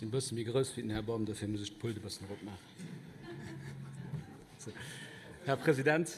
sind müssen mich groß finden, Herr Baum, dafür muss ich Pulte bisschen rot machen. So. Herr Präsident,